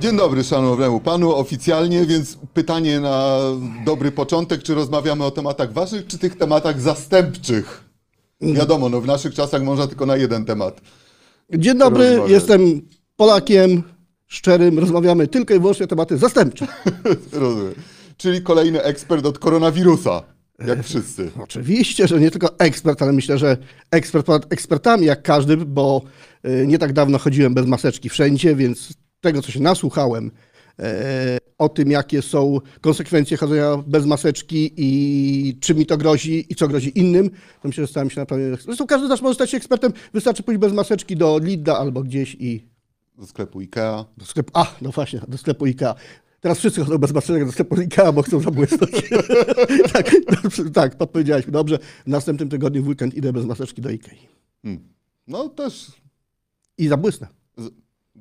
Dzień dobry szanownemu panu oficjalnie, więc pytanie na dobry początek, czy rozmawiamy o tematach ważnych, czy tych tematach zastępczych? Wiadomo, no w naszych czasach można tylko na jeden temat. Dzień dobry, Rozmawiać. jestem Polakiem szczerym, rozmawiamy tylko i wyłącznie o tematy zastępcze. Rozumiem. Czyli kolejny ekspert od koronawirusa, jak wszyscy. Oczywiście, że nie tylko ekspert, ale myślę, że ekspert ponad ekspertami jak każdy, bo y, nie tak dawno chodziłem bez maseczki wszędzie, więc tego, co się nasłuchałem e, o tym, jakie są konsekwencje chodzenia bez maseczki i czym mi to grozi i co grozi innym, to myślę, że stałem się naprawdę... Zresztą każdy z nas może stać się ekspertem, wystarczy pójść bez maseczki do Lidla albo gdzieś i Do sklepu Ikea. Do sklepu, a, no właśnie, do sklepu IKEA. Teraz wszyscy chodzą bez maseczek do sklepu IKEA, bo chcą zabłysnąć. tak, dobrze, tak, podpowiedziałeś. Dobrze, w następnym tygodniu w weekend idę bez maseczki do IKEA. Hmm. No też I zabłysnę. z-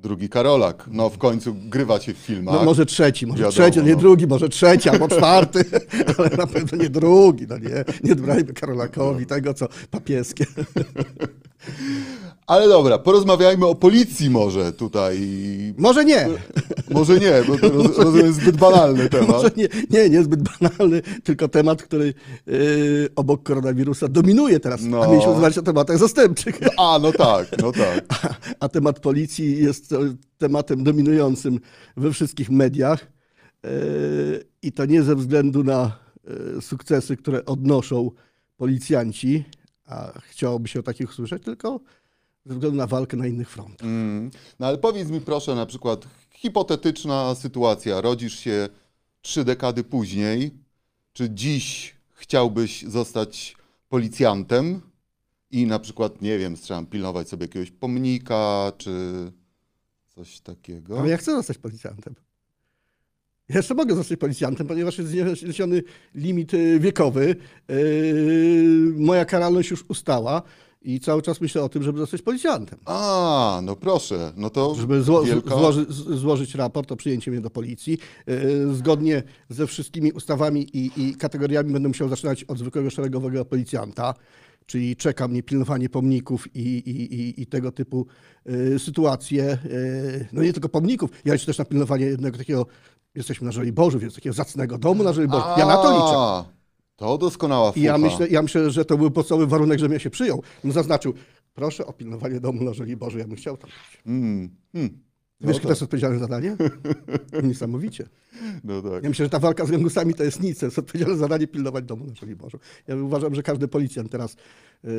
drugi Karolak. No w końcu grywa się w filmach. No może trzeci, może. Wiadomo, trzeci, nie no. drugi, może trzeci albo czwarty, ale na pewno nie drugi. No nie, nie dbajmy Karolakowi tego, co papieskie. Ale dobra, porozmawiajmy o policji może tutaj. Może nie. Może nie, bo to roz, rozumiem zbyt banalny temat. Może nie, nie, niezbyt banalny, tylko temat, który yy, obok koronawirusa dominuje teraz. No. A mieliśmy rozmawiać o tematach zastępczych. A, no tak, no tak. a temat policji jest e, tematem dominującym we wszystkich mediach. E, I to nie ze względu na e, sukcesy, które odnoszą policjanci, a chciałoby się o takich usłyszeć, tylko ze względu na walkę na innych frontach. Mm. No ale powiedz mi proszę, na przykład hipotetyczna sytuacja. Rodzisz się trzy dekady później. Czy dziś chciałbyś zostać policjantem i na przykład, nie wiem, trzeba pilnować sobie jakiegoś pomnika, czy coś takiego? Ale ja chcę zostać policjantem. Ja jeszcze mogę zostać policjantem, ponieważ jest zniesiony limit wiekowy. E, Moja karalność już ustała i cały czas myślę o tym, żeby zostać policjantem. A, no proszę, no to żeby zło, wielka... złoży, złożyć raport o przyjęcie mnie do policji. Yy, Zgodnie ze wszystkimi ustawami i, i kategoriami będę musiał zaczynać od zwykłego szeregowego policjanta, czyli czeka mnie pilnowanie pomników i, i, i, i tego typu yy, sytuacje. Yy, no nie tylko pomników, ja liczę też na pilnowanie jednego takiego, jesteśmy na Żoliborzu, więc takiego zacnego domu na Żoliborzu. Ja na to liczę. To doskonała fucha. I ja myślę, ja myślę, że to był podstawowy warunek, żebym ja się przyjął. Bym zaznaczył, proszę o pilnowanie domu na Żoliborzu, ja bym chciał tam być. Mm, mm. No Wiesz, tak, kto to jest odpowiedzialne zadanie? Niesamowicie. no tak. Ja myślę, że ta walka z gangusami to jest nic. To jest odpowiedzialne zadanie pilnować domu na Żoliborzu. Ja uważam, że każdy policjant teraz yy,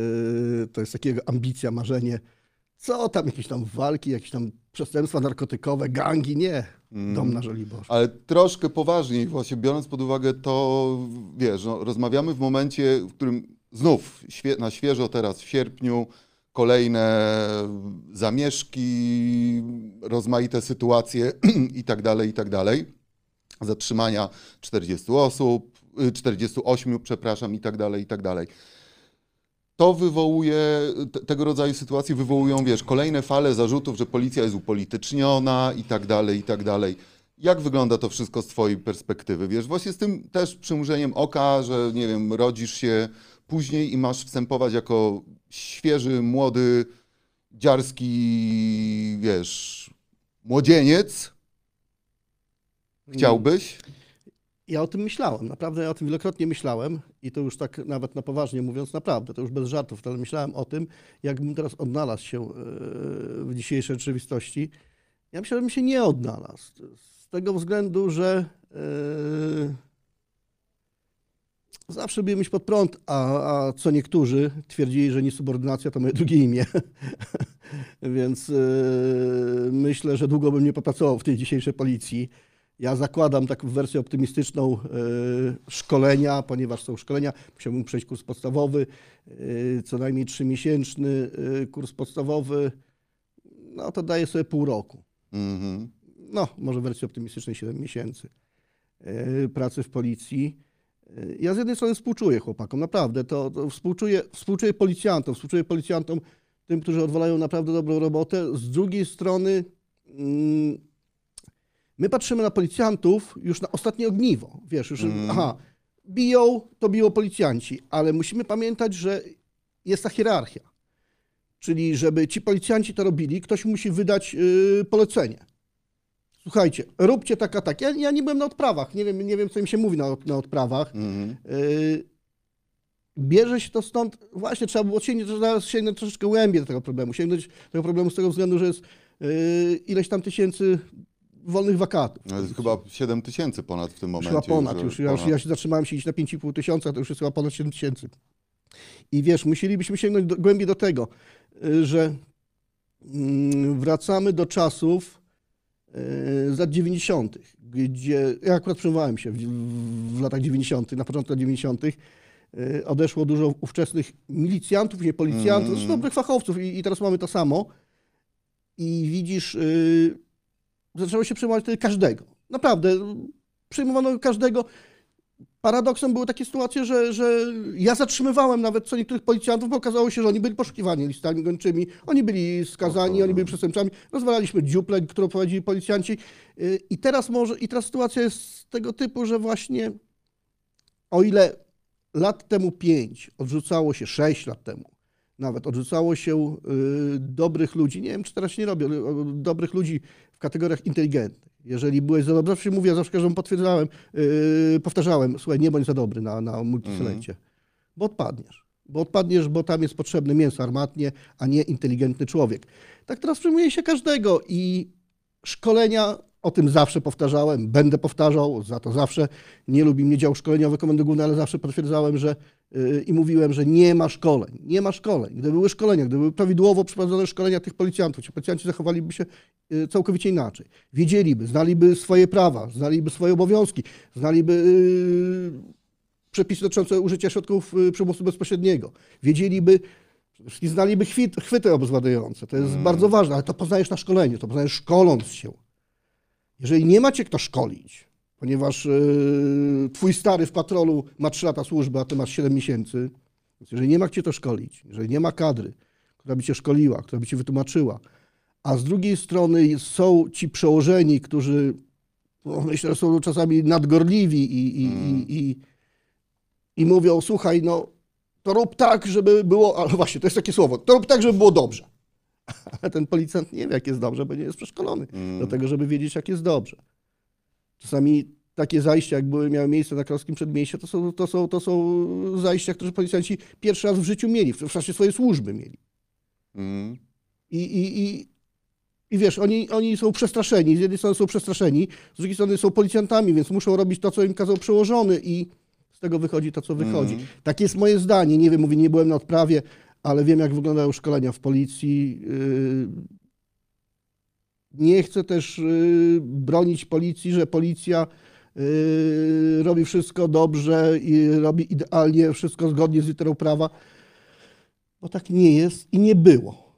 to jest takiego ambicja, marzenie. Co tam, jakieś tam walki, jakieś tam przestępstwa narkotykowe, gangi? Nie. Dom na Żoliborzu. Ale troszkę poważniej, właśnie biorąc pod uwagę to, wiesz, no, rozmawiamy w momencie, w którym znów świe, na świeżo teraz w sierpniu kolejne zamieszki, rozmaite sytuacje i tak dalej, i tak dalej. Zatrzymania 40 osób, y, 48, przepraszam, i tak dalej, i tak dalej. To wywołuje, te- tego rodzaju sytuacje wywołują, wiesz, kolejne fale zarzutów, że policja jest upolityczniona i tak dalej, i tak dalej. Jak wygląda to wszystko z twojej perspektywy? Wiesz, właśnie z tym też przymrużeniem oka, że nie wiem, rodzisz się później i masz wstępować jako świeży, młody, dziarski, wiesz, młodzieniec. Chciałbyś? Ja o tym myślałem, naprawdę ja o tym wielokrotnie myślałem i to już tak nawet na poważnie mówiąc, naprawdę, to już bez żartów, ale myślałem o tym, jakbym teraz odnalazł się e, w dzisiejszej rzeczywistości. Ja myślę, że bym się nie odnalazł. Z tego względu, że e, zawsze byłem pod prąd, a, a co niektórzy twierdzili, że niesubordynacja to moje drugie imię. Więc e, myślę, że długo bym nie popracował w tej dzisiejszej policji. Ja zakładam taką wersję optymistyczną e, szkolenia, ponieważ są szkolenia. Musiałbym przejść kurs podstawowy, e, co najmniej trzymiesięczny e, kurs podstawowy. No to daje sobie pół roku. Mhm. No, może w wersji optymistycznej 7 miesięcy pracy w policji. Ja z jednej strony współczuję chłopakom, naprawdę, to, to współczuję, współczuję policjantom, współczuję policjantom, tym, którzy odwalają naprawdę dobrą robotę. Z drugiej strony mm, my patrzymy na policjantów już na ostatnie ogniwo. Wiesz, już, Mm. aha, biją, to biją policjanci, ale musimy pamiętać, że jest ta hierarchia. Czyli żeby ci policjanci to robili, ktoś musi wydać yy, polecenie. słuchajcie, róbcie tak, a tak. Ja, ja nie byłem na odprawach, nie wiem, nie wiem co im się mówi na, na odprawach. Mhm. Yy, bierze się to stąd, właśnie trzeba było sięgnąć, zaraz sięgnąć troszeczkę głębiej do tego problemu, sięgnąć do tego problemu z tego względu, że jest yy, ileś tam tysięcy wolnych wakatów. No jest chyba 7 tysięcy ponad w tym momencie. Chyba ponad, że już, ja, już, ja się zatrzymałem siedzieć na 5,5 tysiąca, to już jest chyba ponad 7 tysięcy. I wiesz, musielibyśmy sięgnąć do, głębiej do tego, y, że mm, wracamy do czasów y, z lat 90., gdzie ja akurat przyjmowałem się w, w latach 90., na początku lat 90., y, odeszło dużo ówczesnych milicjantów, nie policjantów, Mm. mm. dobrych fachowców i, i teraz mamy to samo. I widzisz, zaczęło się przyjmować wtedy każdego. Naprawdę, przyjmowano każdego. Paradoksem były takie sytuacje, że, że ja zatrzymywałem nawet co niektórych policjantów, bo okazało się, że oni byli poszukiwani listami gończymi, oni byli skazani, oni byli przestępcami. Rozwalaliśmy dziuple, którą prowadzili policjanci. Y, I teraz może, i teraz sytuacja jest tego typu, że właśnie o ile lat temu pięć odrzucało się, sześć lat temu nawet odrzucało się y, dobrych ludzi, nie wiem czy teraz się nie robi, ale o, dobrych ludzi w kategoriach inteligentnych. Jeżeli byłeś za dobry, zawsze mówię, zawsze każdemu potwierdzałem, yy, powtarzałem, słuchaj, nie bądź za dobry na, na multiselekcie, bo odpadniesz. Bo odpadniesz, bo tam jest potrzebne mięso armatnie, a nie inteligentny człowiek. Tak teraz przyjmuje się każdego i szkolenia, o tym zawsze powtarzałem, będę powtarzał, za to zawsze nie lubi mnie dział szkoleniowy Komendy Głównej, ale zawsze potwierdzałem, że yy, i mówiłem, że nie ma szkoleń, nie ma szkoleń. Gdyby były szkolenia, gdyby były prawidłowo przeprowadzone szkolenia tych policjantów, ci policjanci zachowaliby się yy, całkowicie inaczej. Wiedzieliby, znaliby swoje prawa, znaliby swoje obowiązki, znaliby yy, przepisy dotyczące użycia środków yy, przymusu bezpośredniego. Wiedzieliby, znaliby chwyty obezwładniające. To jest Mm. bardzo ważne, ale to poznajesz na szkoleniu, to poznajesz szkoląc się. Jeżeli nie macie kto szkolić, ponieważ yy, twój stary w patrolu ma 3 lata służby, a ty masz 7 miesięcy, więc jeżeli nie ma gdzie to szkolić, jeżeli nie ma kadry, która by cię szkoliła, która by cię wytłumaczyła, a z drugiej strony są ci przełożeni, którzy no, myślę, że są czasami nadgorliwi i, i, Mm. i, i, i mówią, słuchaj, no to rób tak, żeby było, ale właśnie, to jest takie słowo, to rób tak, żeby było dobrze. A ten policjant nie wie, jak jest dobrze, bo nie jest przeszkolony Mm. do tego, żeby wiedzieć, jak jest dobrze. Czasami takie zajścia, jak były, miały miejsce na Królewskim Przedmieściu, to są, to, są, to są zajścia, które policjanci pierwszy raz w życiu mieli, w czasie swojej służby mieli. Mm. I, i, i, i wiesz, oni, oni są przestraszeni, z jednej strony są przestraszeni, z drugiej strony są policjantami, więc muszą robić to, co im kazał przełożony i z tego wychodzi to, co wychodzi. Mhm. Takie jest moje zdanie. Nie wiem, mówię, nie byłem na odprawie, ale wiem, jak wyglądają szkolenia w policji. Yy, Nie chcę też yy, bronić policji, że policja yy, robi wszystko dobrze i robi idealnie, wszystko zgodnie z literą prawa, bo tak nie jest i nie było.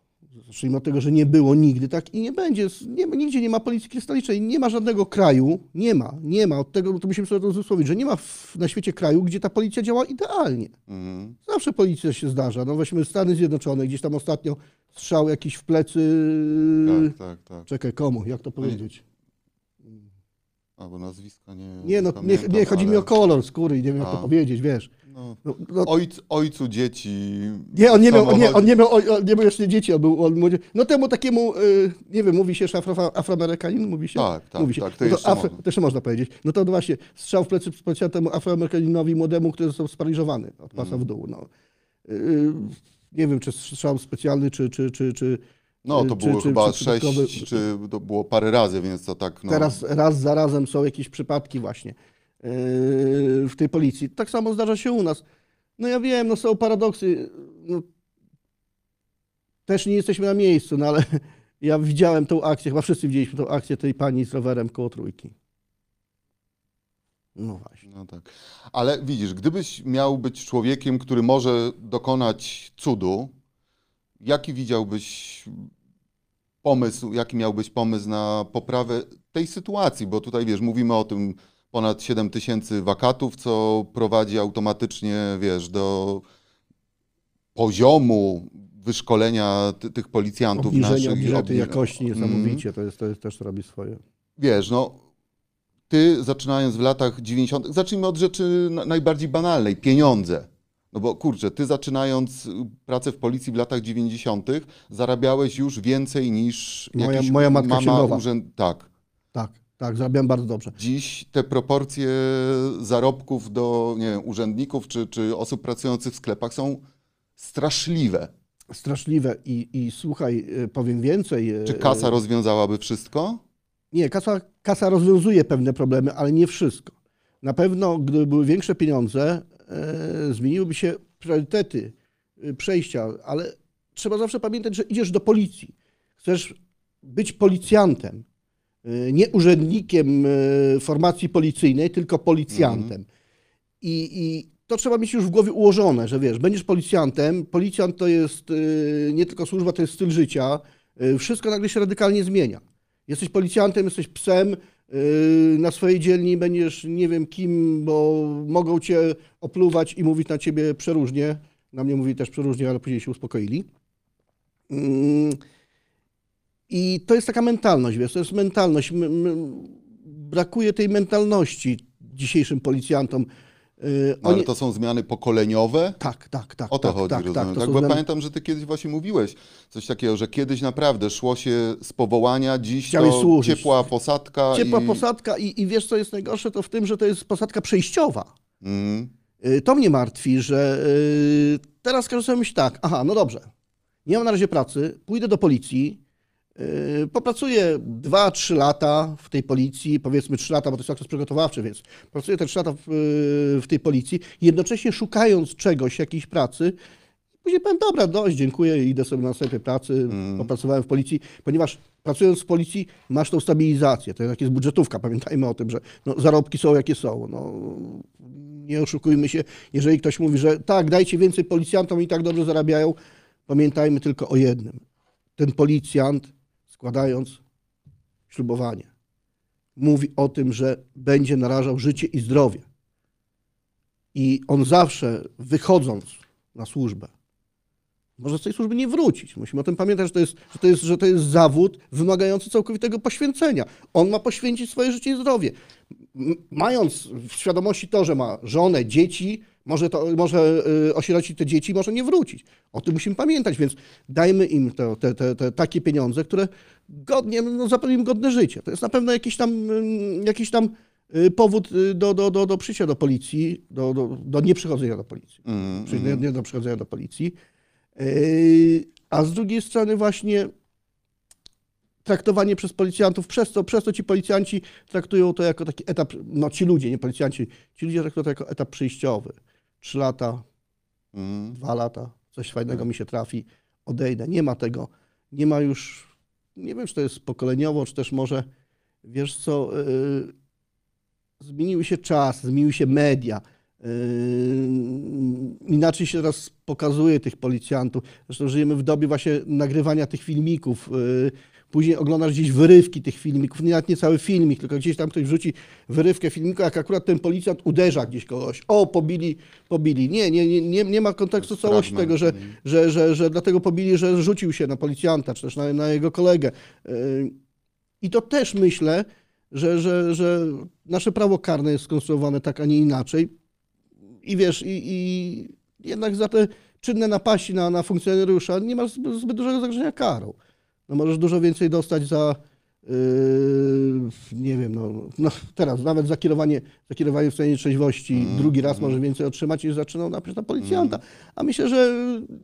Zacznijmy od tego, że nie było nigdy, tak i nie będzie. Nie, nigdzie nie ma policji krystalicznej, nie ma żadnego kraju, nie ma, nie ma. Od tego to musimy sobie to uzmysłowić, że nie ma w, na świecie kraju, gdzie ta policja działa idealnie. Mm. Zawsze policja się zdarza. No weźmy Stany Zjednoczone, gdzieś tam ostatnio strzał jakiś w plecy. Tak, tak, tak. Czekaj, komu? Jak to powiedzieć? Albo nazwiska nie. Nie, no, nie, nie chodzi mi o kolor skóry i nie wiem, jak to powiedzieć, wiesz. No, No, no, ojc, ojcu dzieci. nie, on nie, miał, on, nie, on, nie miał, on nie miał jeszcze dzieci, on był, on, młodzie- no temu takiemu, y, nie wiem, mówi się że afro, afroamerykanin, mówi się? Tak, tak, mówi się. tak, to no jeszcze afro, można. to jeszcze można powiedzieć. No to właśnie, strzał w plecy policjantemu afroamerykaninowi młodemu, który został sparaliżowany od pasa Mhm. w dół. No. Y, nie wiem, czy strzał specjalny, czy, czy, czy, czy No, to czy- było czy- chyba czy sześć, przypadkowy- czy to było parę razy, więc to tak. No, Teraz raz za razem są jakieś przypadki właśnie yy, w tej policji. Tak samo zdarza się u nas. No ja wiem, no są paradoksy. No, też nie jesteśmy na miejscu, no ale ja widziałem tą akcję, chyba wszyscy widzieliśmy tą akcję tej pani z rowerem koło trójki. No właśnie. No tak. Ale widzisz, gdybyś miał być człowiekiem, który może dokonać cudu, jaki widziałbyś pomysł, jaki miałbyś pomysł na poprawę tej sytuacji? Bo tutaj wiesz, mówimy o tym ponad 7 tysięcy wakatów, co prowadzi automatycznie, wiesz, do poziomu wyszkolenia ty, tych policjantów Obniżenie, naszych. obniżenie tej obni- jakości Mm. niesamowicie, to, jest, to jest, też robi swoje. wiesz, no, ty zaczynając w latach 90., zacznijmy od rzeczy na- najbardziej banalnej, pieniądze. No bo kurczę, ty zaczynając y, pracę w policji w latach 90., zarabiałeś już więcej niż Moja- jakiś moja matka mama urzęd... Tak. Tak. tak, zarabiałem bardzo dobrze. Dziś te proporcje zarobków do nie wiem, urzędników czy, czy osób pracujących w sklepach są straszliwe. Straszliwe i, i słuchaj, e, powiem więcej. e, Czy kasa rozwiązałaby wszystko? Nie, kasa, kasa rozwiązuje pewne problemy, ale nie wszystko. Na pewno, gdyby były większe pieniądze, zmieniłyby się priorytety e, przejścia, ale trzeba zawsze pamiętać, że idziesz do policji. Chcesz być policjantem, e, nie urzędnikiem e, formacji policyjnej, tylko policjantem. I, I to trzeba mieć już w głowie ułożone, że wiesz, będziesz policjantem, policjant to jest e, nie tylko służba, to jest styl życia, e, wszystko nagle się radykalnie zmienia. Jesteś policjantem, jesteś psem, na swojej dzielni będziesz nie wiem kim, bo mogą cię opluwać i mówić na ciebie przeróżnie. Na mnie mówi też przeróżnie, ale później się uspokoili. Mm, I to jest taka mentalność, wiesz, to jest mentalność. Brakuje tej mentalności dzisiejszym policjantom. No, ale to są zmiany pokoleniowe? Tak, tak, tak. O to tak, chodzi, tak, rozumiem. tak, Tak, bo zmiany- pamiętam, że ty kiedyś właśnie mówiłeś coś takiego, że kiedyś naprawdę szło się z powołania, dziś Chciałeś to służyć. ciepła posadka Ciepła i... posadka i, i wiesz, co jest najgorsze, to w tym, że to jest posadka przejściowa. Mm, Y, To mnie martwi, że y, teraz każdy sobie myśli tak, aha, no dobrze, nie mam na razie pracy, pójdę do policji, y, popracuję 2-3 lata w tej policji, powiedzmy 3 lata, bo to jest okres przygotowawczy, więc pracuję te 3 lata w, y, w tej policji, jednocześnie szukając czegoś, jakiejś pracy, Później powiem, dobra, dość, dziękuję, idę sobie na następnej pracy, popracowałem w policji, ponieważ pracując w policji masz tą stabilizację, to jak jest budżetówka, pamiętajmy o tym, że no, zarobki są jakie są. No, nie oszukujmy się, jeżeli ktoś mówi, że tak, dajcie więcej policjantom i tak dobrze zarabiają, pamiętajmy tylko o jednym. Ten policjant, składając ślubowanie, mówi o tym, że będzie narażał życie i zdrowie. I on zawsze, wychodząc na służbę, może z tej służby nie wrócić. Musimy o tym pamiętać, że to jest, że to jest, że to jest zawód wymagający całkowitego poświęcenia. On ma poświęcić swoje życie i zdrowie. Mając w świadomości to, że ma żonę, dzieci, może, to, może y, osierocić te dzieci, może nie wrócić. O tym musimy pamiętać, więc dajmy im te, te, te, te takie pieniądze, które godnie, no, zapewnią im godne życie. To jest na pewno jakiś tam, y, jakiś tam y, powód y, do, do, do, do przyjścia do policji, do, do, do nieprzychodzenia do policji. mm, Czyli mm. nie, do przychodzenia do policji. A z drugiej strony właśnie traktowanie przez policjantów, przez to, przez to ci policjanci traktują to jako taki etap, no ci ludzie, nie policjanci, ci ludzie traktują to jako etap przejściowy. Trzy lata, Mm. dwa lata, coś fajnego Tak. mi się trafi, odejdę. Nie ma tego, nie ma już, nie wiem, czy to jest pokoleniowo, czy też może, wiesz co, yy, zmieniły się czas, zmieniły się media. Yy, inaczej się teraz pokazuje tych policjantów. Zresztą żyjemy w dobie właśnie nagrywania tych filmików. Yy, Później oglądasz gdzieś wyrywki tych filmików, nawet nie cały filmik, tylko gdzieś tam ktoś wrzuci wyrywkę filmiku, jak akurat ten policjant uderza gdzieś kogoś. O, pobili, pobili. Nie, nie, nie, nie, nie ma kontekstu całości tego, że, że, że, że dlatego pobili, że rzucił się na policjanta, czy też na, na jego kolegę. Yy, I to też myślę, że, że, że nasze prawo karne jest skonstruowane tak, a nie inaczej. I wiesz, i, i jednak za te czynne napaści na, na funkcjonariusza nie ma zbyt, zbyt dużego zagrożenia karą. No możesz dużo więcej dostać za, yy, nie wiem, no, no teraz nawet za kierowanie, za kierowanie w stanie trzeźwości Mm, drugi raz mm. możesz więcej otrzymać niż zaczynał na policjanta. A myślę, że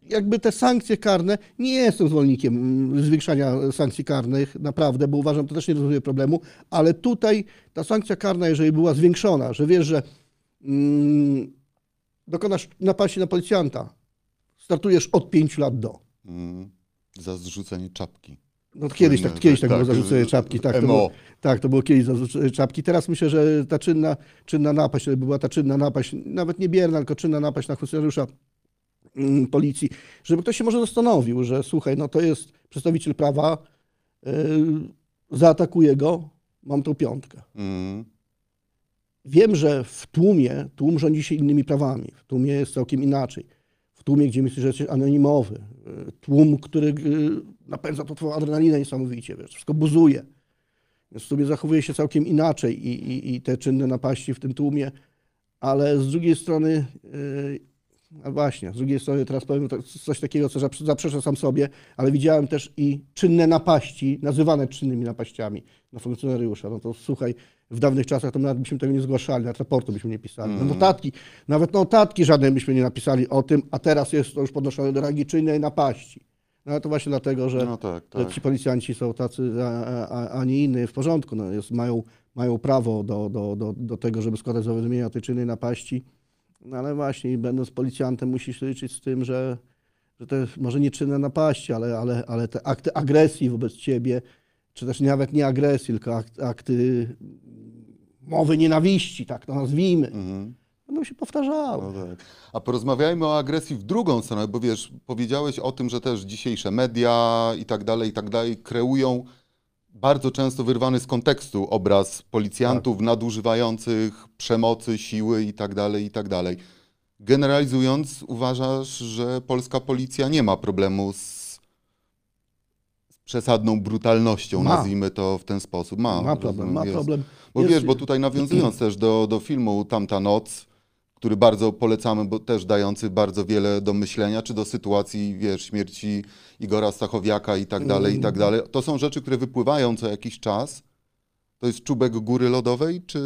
jakby te sankcje karne, nie jestem zwolennikiem mm, zwiększania sankcji karnych, naprawdę, bo uważam, to też nie rozwiązuje problemu, ale tutaj ta sankcja karna, jeżeli była zwiększona, że wiesz, że mm, dokonasz napaści na policjanta, startujesz od 5 lat do. Mm. Za zrzucenie czapki. No kiedyś tak, kiedyś tak, tak, było zarzucenie czapki, tak, to było, tak, to było kiedyś zarzucenie czapki. Teraz myślę, że ta czynna, czynna napaść, to by była ta czynna napaść, nawet nie bierna, tylko czynna napaść na funkcjonariusza mm, policji, żeby ktoś się może zastanowił, że słuchaj, no to jest przedstawiciel prawa, yy, zaatakuję go, mam tą piątkę. Mm. Wiem, że w tłumie, tłum rządzi się innymi prawami, w tłumie jest całkiem inaczej. Tłumie, gdzie myślisz, że jesteś anonimowy, y, tłum, który y, napędza to twoją adrenalinę niesamowicie, wiesz, wszystko buzuje. Więc tłumie zachowuje się całkiem inaczej i, i, i te czynne napaści w tym tłumie, ale z drugiej strony y, A właśnie, z drugiej strony teraz powiem coś takiego, co zaprze- zaprzeczę sam sobie, ale widziałem też i czynne napaści, nazywane czynnymi napaściami na funkcjonariusza. No to słuchaj, w dawnych czasach to nawet byśmy tego nie zgłaszali, nawet raportu byśmy nie pisali. No notatki, nawet notatki żadne byśmy nie napisali o tym, a teraz jest to już podnoszone do rangi czynnej napaści. No ale to właśnie dlatego, że No tak, że tak. ci policjanci są tacy, a, a, a nie inny w porządku. No, jest, mają, mają prawo do, do, do, do tego, żeby składać zawiadomienia o tej czynnej napaści. No ale właśnie, będąc policjantem, musisz liczyć z tym, że, że te może nie czynne napaści, ale, ale, ale te akty agresji wobec ciebie, czy też nawet nie agresji, tylko akt, akty mowy nienawiści, tak to nazwijmy, Mhm. będą się powtarzały. No tak. A porozmawiajmy o agresji w drugą stronę, bo wiesz, powiedziałeś o tym, że też dzisiejsze media i tak dalej, i tak dalej kreują bardzo często wyrwany z kontekstu obraz policjantów nadużywających przemocy, siły i tak dalej, i tak dalej. Generalizując, uważasz, że polska policja nie ma problemu z przesadną brutalnością, Ma. nazwijmy to w ten sposób. Ma, ma problem, ma jest. problem. Bo Jest- wiesz, bo tutaj nawiązując też do, do filmu Tamta Noc, który bardzo polecamy, bo też dający bardzo wiele do myślenia, czy do sytuacji, wiesz, śmierci Igora Stachowiaka i tak dalej, i tak Mm. dalej. To są rzeczy, które wypływają co jakiś czas. To jest czubek góry lodowej, czy...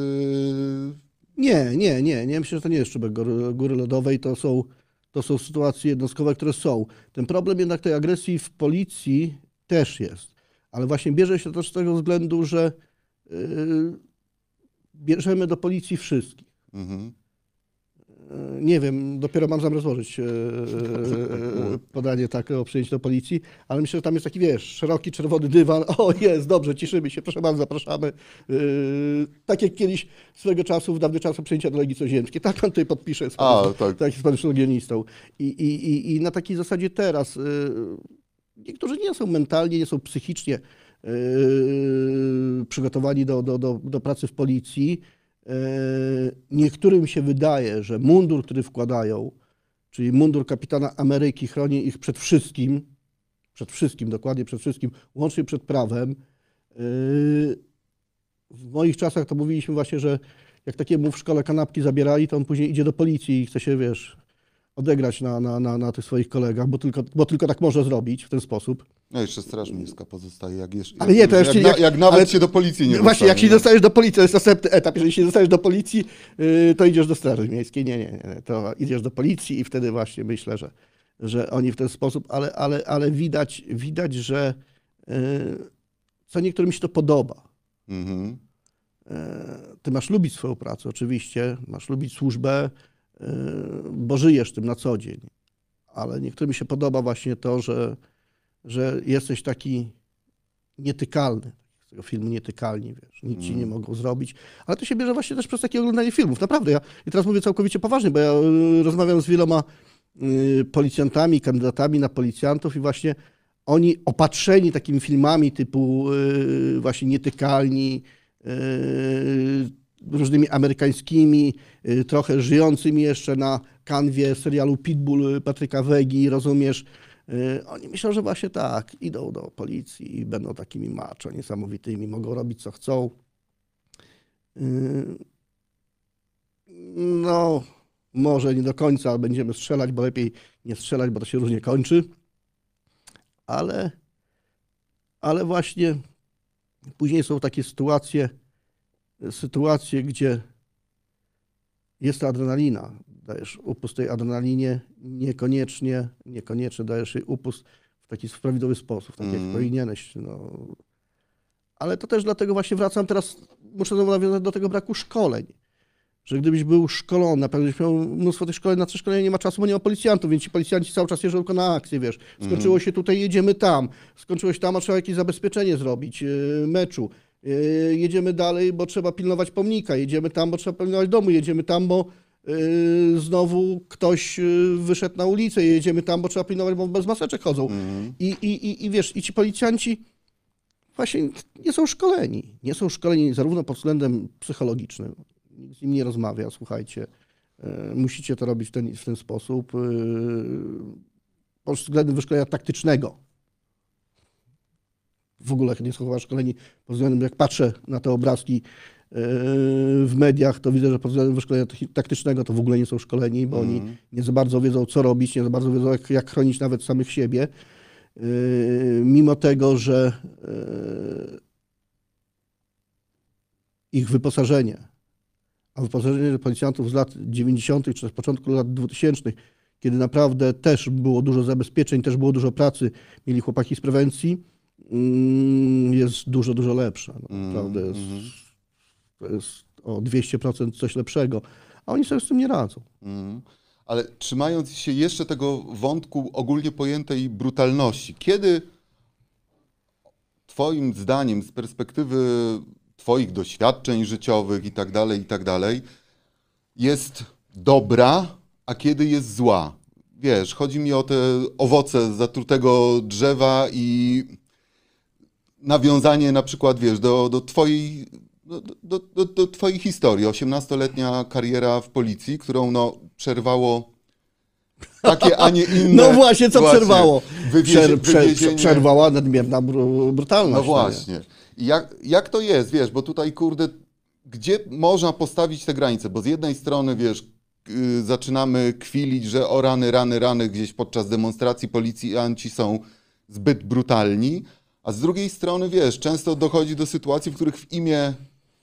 Nie, nie, nie, nie. Myślę, że to nie jest czubek góry, góry lodowej, to są, to są sytuacje jednostkowe, które są. Ten problem jednak tej agresji w policji też jest, ale właśnie bierze się też z tego względu, że yy, bierzemy do policji wszystkich. Mhm. Yy, Nie wiem, dopiero mam zamiar złożyć yy, yy, podanie takie o przyjęcie do policji, ale myślę, że tam jest taki, wiesz, szeroki, czerwony dywan. O, jest, dobrze, cieszymy się, proszę bardzo, zapraszamy. Tak jak kiedyś swego czasu, w dawnych czasach przyjęcia do Legii Coziemskiej. Tak pan tutaj podpisze z A, panem, tak. tak, z panem. I, i, i, I na takiej zasadzie teraz niektórzy nie są mentalnie, nie są psychicznie yy, przygotowani do, do, do, do pracy w policji. Yy, Niektórym się wydaje, że mundur, który wkładają, czyli mundur kapitana Ameryki, chroni ich przed wszystkim, przed wszystkim, dokładnie przed wszystkim, łącznie przed prawem. Yy, W moich czasach to mówiliśmy właśnie, że jak takiemu w szkole kanapki zabierali, to on później idzie do policji i chce się, wiesz, odegrać na, na, na, na tych swoich kolegach, bo tylko, bo tylko tak może zrobić w ten sposób. No jeszcze Straż Miejska pozostaje, jak, jeszcze, Ale nie, to jeszcze- jak, jak- jak nawet ale- się do policji nie Właśnie, jak się no. dostajesz do policji, to jest następny etap. Jeżeli się dostajesz do policji, yy, to idziesz do Straży Miejskiej. Nie, nie, nie. To idziesz do policji i wtedy właśnie myślę, że, że oni w ten sposób, ale, ale, ale widać, widać, że yy, co niektórym się to podoba. Mhm. E, Ty masz lubić swoją pracę, oczywiście, masz lubić służbę, bo żyjesz tym na co dzień. Ale niektórym się podoba właśnie to, że, że jesteś taki nietykalny. Z tego filmu nietykalni, wiesz, nic ci nie mogą zrobić. Ale to się bierze właśnie też przez takie oglądanie filmów. Naprawdę, ja i teraz mówię całkowicie poważnie, bo ja e, rozmawiam z wieloma e, policjantami, kandydatami na policjantów i właśnie oni opatrzeni takimi filmami typu właśnie nietykalni, różnymi amerykańskimi, e, trochę żyjącymi jeszcze na kanwie serialu Pitbull Patryka Wegi, rozumiesz? E, Oni myślą, że właśnie tak, idą do policji i będą takimi macho niesamowitymi, mogą robić co chcą. E, No, może nie do końca, będziemy strzelać, bo lepiej nie strzelać, bo to się różnie kończy. Ale, ale właśnie później są takie sytuacje, sytuacje, gdzie jest ta adrenalina. Dajesz upust tej adrenalinie, niekoniecznie, niekoniecznie dajesz jej upust w taki prawidłowy sposób, tak jak Mhm. powinieneś. No. Ale to też dlatego właśnie wracam teraz, muszę znowu nawiązać do tego braku szkoleń. Że gdybyś był szkolony, na pewno byś miał mnóstwo tych szkoleń, na co szkolenie nie ma czasu, bo nie ma policjantów, więc ci policjanci cały czas jeżdżą tylko na akcję, wiesz. Skończyło się tutaj, jedziemy tam. Skończyło się tam, a trzeba jakieś zabezpieczenie zrobić, yy, meczu. Yy, jedziemy dalej, bo trzeba pilnować pomnika. Jedziemy tam, bo trzeba pilnować domu. Jedziemy tam, bo yy, znowu ktoś yy, wyszedł na ulicę. Jedziemy tam, bo trzeba pilnować, bo bez maseczek chodzą. Mhm. I, i, i, I wiesz, i ci policjanci właśnie nie są szkoleni. Nie są szkoleni zarówno pod względem psychologicznym. Nikt z nim nie rozmawia, słuchajcie. Musicie to robić w ten, w ten sposób. Pod względem wyszkolenia taktycznego. W ogóle nie są chyba szkoleni pod względem, jak patrzę na te obrazki w mediach, to widzę, że pod względem wyszkolenia taktycznego to w ogóle nie są szkoleni, bo oni nie za bardzo wiedzą, co robić, nie za bardzo wiedzą, jak, jak chronić nawet samych siebie. Yy, Mimo tego, że yy, ich wyposażenie, a wyposażenie policjantów z lat 90. czy z początku lat 2000, kiedy naprawdę też było dużo zabezpieczeń, też było dużo pracy, mieli chłopaki z prewencji, mm, jest dużo, dużo lepsze. No, naprawdę jest, to jest o 200% coś lepszego, a oni sobie z tym nie radzą. Mhm. Ale trzymając się jeszcze tego wątku ogólnie pojętej brutalności, kiedy Twoim zdaniem, z perspektywy Twoich doświadczeń życiowych i tak dalej, i tak dalej, jest dobra, a kiedy jest zła? Wiesz, chodzi mi o te owoce zatrutego drzewa i nawiązanie na przykład, wiesz, do, do twojej, do, do, do, twojej historii. 18-letnia kariera w policji, którą no, przerwało takie, a nie inne. No właśnie, co przerwało? Wywiezie, Przer, przerwała nadmierna bru, brutalność. No nie? właśnie. I jak, jak to jest, wiesz, bo tutaj, kurde, gdzie można postawić te granice? Bo z jednej strony, wiesz, yy, zaczynamy kwilić, że o rany, rany, rany gdzieś podczas demonstracji policjanci są zbyt brutalni, a z drugiej strony, wiesz, często dochodzi do sytuacji, w których w imię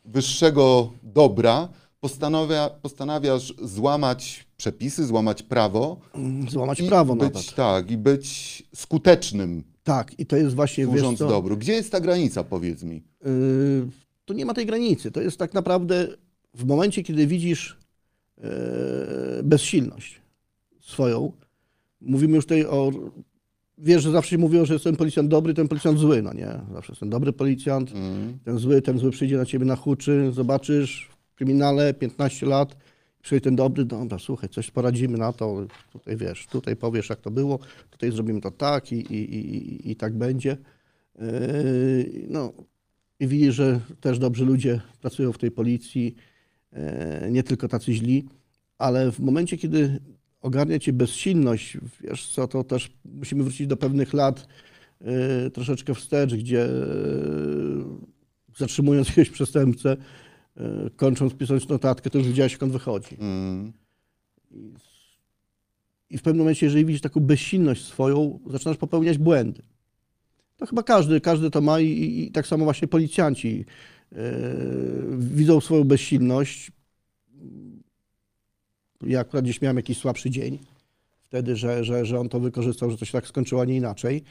wyższego dobra postanawia, postanawiasz złamać przepisy, złamać prawo Złamać i prawo być, nawet. tak, i być skutecznym, Tak, i to jest właśnie, wiesz służąc co, dobru. Gdzie jest ta granica, powiedz mi? Yy, tu nie ma tej granicy. To jest tak naprawdę w momencie, kiedy widzisz yy, bezsilność swoją. Mówimy już tutaj o. Wiesz, że zawsze mówiło, że jest ten policjant dobry, ten policjant zły. No nie, zawsze jest ten dobry policjant, Mm. ten zły, ten zły przyjdzie na ciebie na huczy, zobaczysz w kryminale 15 lat, przyjdzie ten dobry, dobra, słuchaj, coś poradzimy na to, tutaj wiesz, tutaj powiesz jak to było, tutaj zrobimy to tak i, i, i, i- tak będzie. Yy, No i widzisz, że też dobrzy ludzie pracują w tej policji, e, nie tylko tacy źli, ale w momencie, kiedy ogarnia cię bezsilność, wiesz co, to też musimy wrócić do pewnych lat e, troszeczkę wstecz, gdzie e, zatrzymując jakiegoś przestępcę, e, kończąc pisać notatkę, to już widziałeś, skąd wychodzi. Mm. I w pewnym momencie, jeżeli widzisz taką bezsilność swoją, zaczynasz popełniać błędy. To chyba każdy, każdy to ma i, i, i tak samo właśnie policjanci yy, widzą swoją bezsilność. Ja akurat gdzieś miałem jakiś słabszy dzień wtedy, że, że, że on to wykorzystał, że to się tak skończyło, a nie inaczej.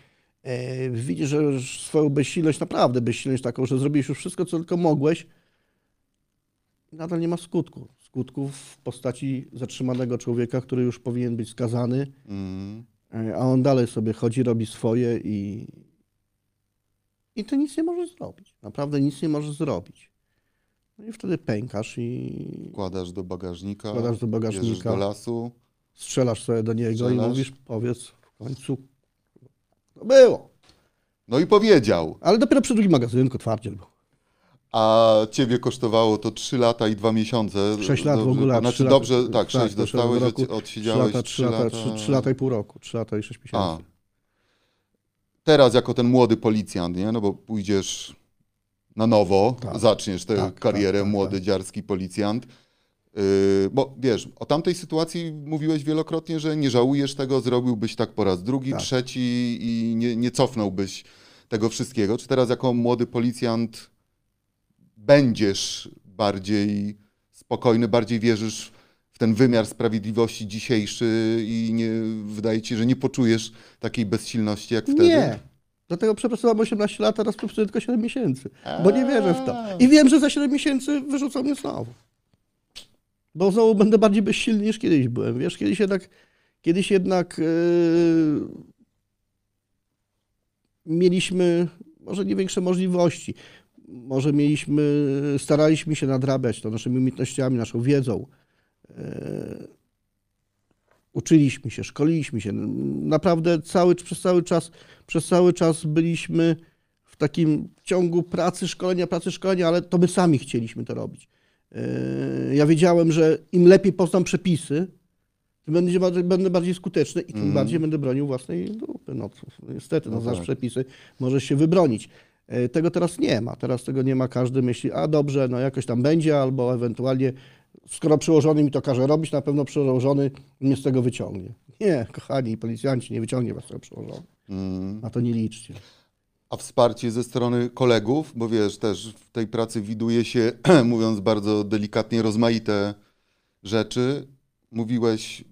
Yy, widzisz, że swoją bezsilność, naprawdę bezsilność taką, że zrobiłeś już wszystko, co tylko mogłeś, nadal nie ma skutku. Skutków w postaci zatrzymanego człowieka, który już powinien być skazany, Mm. e, a on dalej sobie chodzi, robi swoje i, i ty nic nie możesz zrobić. Naprawdę nic nie możesz zrobić. No i wtedy pękasz i Wkładasz do bagażnika, Wkładasz do bagażnika. do lasu. strzelasz sobie do niego i Strzelasz. mówisz, powiedz w końcu, to było. No i powiedział. Ale dopiero przy drugim magazynku twardziel był. A ciebie kosztowało to 3 lata i 2 miesiące. Sześć lat w ogóle. Znaczy lata- dobrze, tak, 6 do dostałeś, roku, od- odsiedziałeś trzy lata, trzy lata, trzy, trzy lata i pół roku, trzy lata i sześć miesięcy. A. Teraz jako ten młody policjant, nie? No bo pójdziesz na nowo, Tak. zaczniesz tę Tak, karierę tak, tak, młody, tak. dziarski policjant. Yy, bo wiesz, o tamtej sytuacji mówiłeś wielokrotnie, że nie żałujesz tego, zrobiłbyś tak po raz drugi, Tak. trzeci i nie, nie cofnąłbyś tego wszystkiego. Czy teraz jako młody policjant będziesz bardziej spokojny, bardziej wierzysz w ten wymiar sprawiedliwości dzisiejszy i nie, wydaje ci się, że nie poczujesz takiej bezsilności jak wtedy? Nie. Dlatego przepracowałem 18 lat, teraz pracuję tylko 7 miesięcy. Bo nie wierzę w to. I wiem, że za 7 miesięcy wyrzucą mnie znowu. Bo znowu będę bardziej bezsilny niż kiedyś byłem. Wiesz, kiedyś jednak, kiedyś jednak yy, mieliśmy może nie większe możliwości. Może mieliśmy, staraliśmy się nadrabiać to naszymi umiejętnościami, naszą wiedzą. Yy, uczyliśmy się, szkoliliśmy się. Naprawdę cały, przez cały czas, przez cały czas byliśmy w takim ciągu pracy, szkolenia, pracy, szkolenia, ale to my sami chcieliśmy to robić. Yy, Ja wiedziałem, że im lepiej poznam przepisy, tym będzie bardziej, będę bardziej skuteczny i tym Mhm. bardziej będę bronił własnej dupy. No, niestety, no, No znasz tak. przepisy, możesz się wybronić. E, Tego teraz nie ma. Teraz tego nie ma. Każdy myśli, a dobrze, no jakoś tam będzie, albo ewentualnie, skoro przełożony mi to każe robić, na pewno przełożony mnie z tego wyciągnie. Nie, kochani policjanci, nie wyciągnie was tego przełożony. Mm. Na to nie liczcie. A wsparcie ze strony kolegów, bo wiesz, też w tej pracy widuje się, mówiąc bardzo delikatnie, rozmaite rzeczy. Mówiłeś,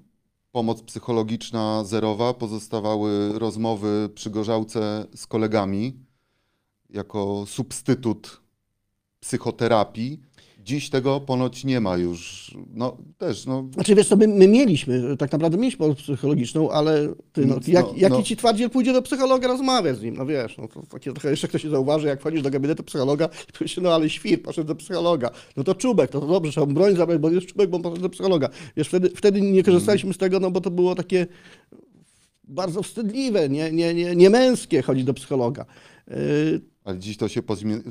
pomoc psychologiczna zerowa, pozostawały rozmowy przy gorzałce z kolegami jako substytut psychoterapii. Dziś tego ponoć nie ma już. No też, no, Znaczy wiesz co, my, my mieliśmy, tak naprawdę mieliśmy pomoc psychologiczną, ale ty, no, Nic, jak, no, jaki no. ci twardziel pójdzie do psychologa rozmawiać z nim, no wiesz, no to takie trochę jeszcze ktoś się zauważy, jak wchodzisz do gabinetu psychologa i powiesz, się, no ale świr, poszedł do psychologa, no to czubek, no to dobrze, trzeba broń zabrać, bo jest czubek, bo poszedł do psychologa. Wiesz, wtedy, wtedy nie korzystaliśmy z tego, no bo to było takie bardzo wstydliwe, nie, nie, nie, nie męskie chodzić do psychologa. Yy, ale dziś to się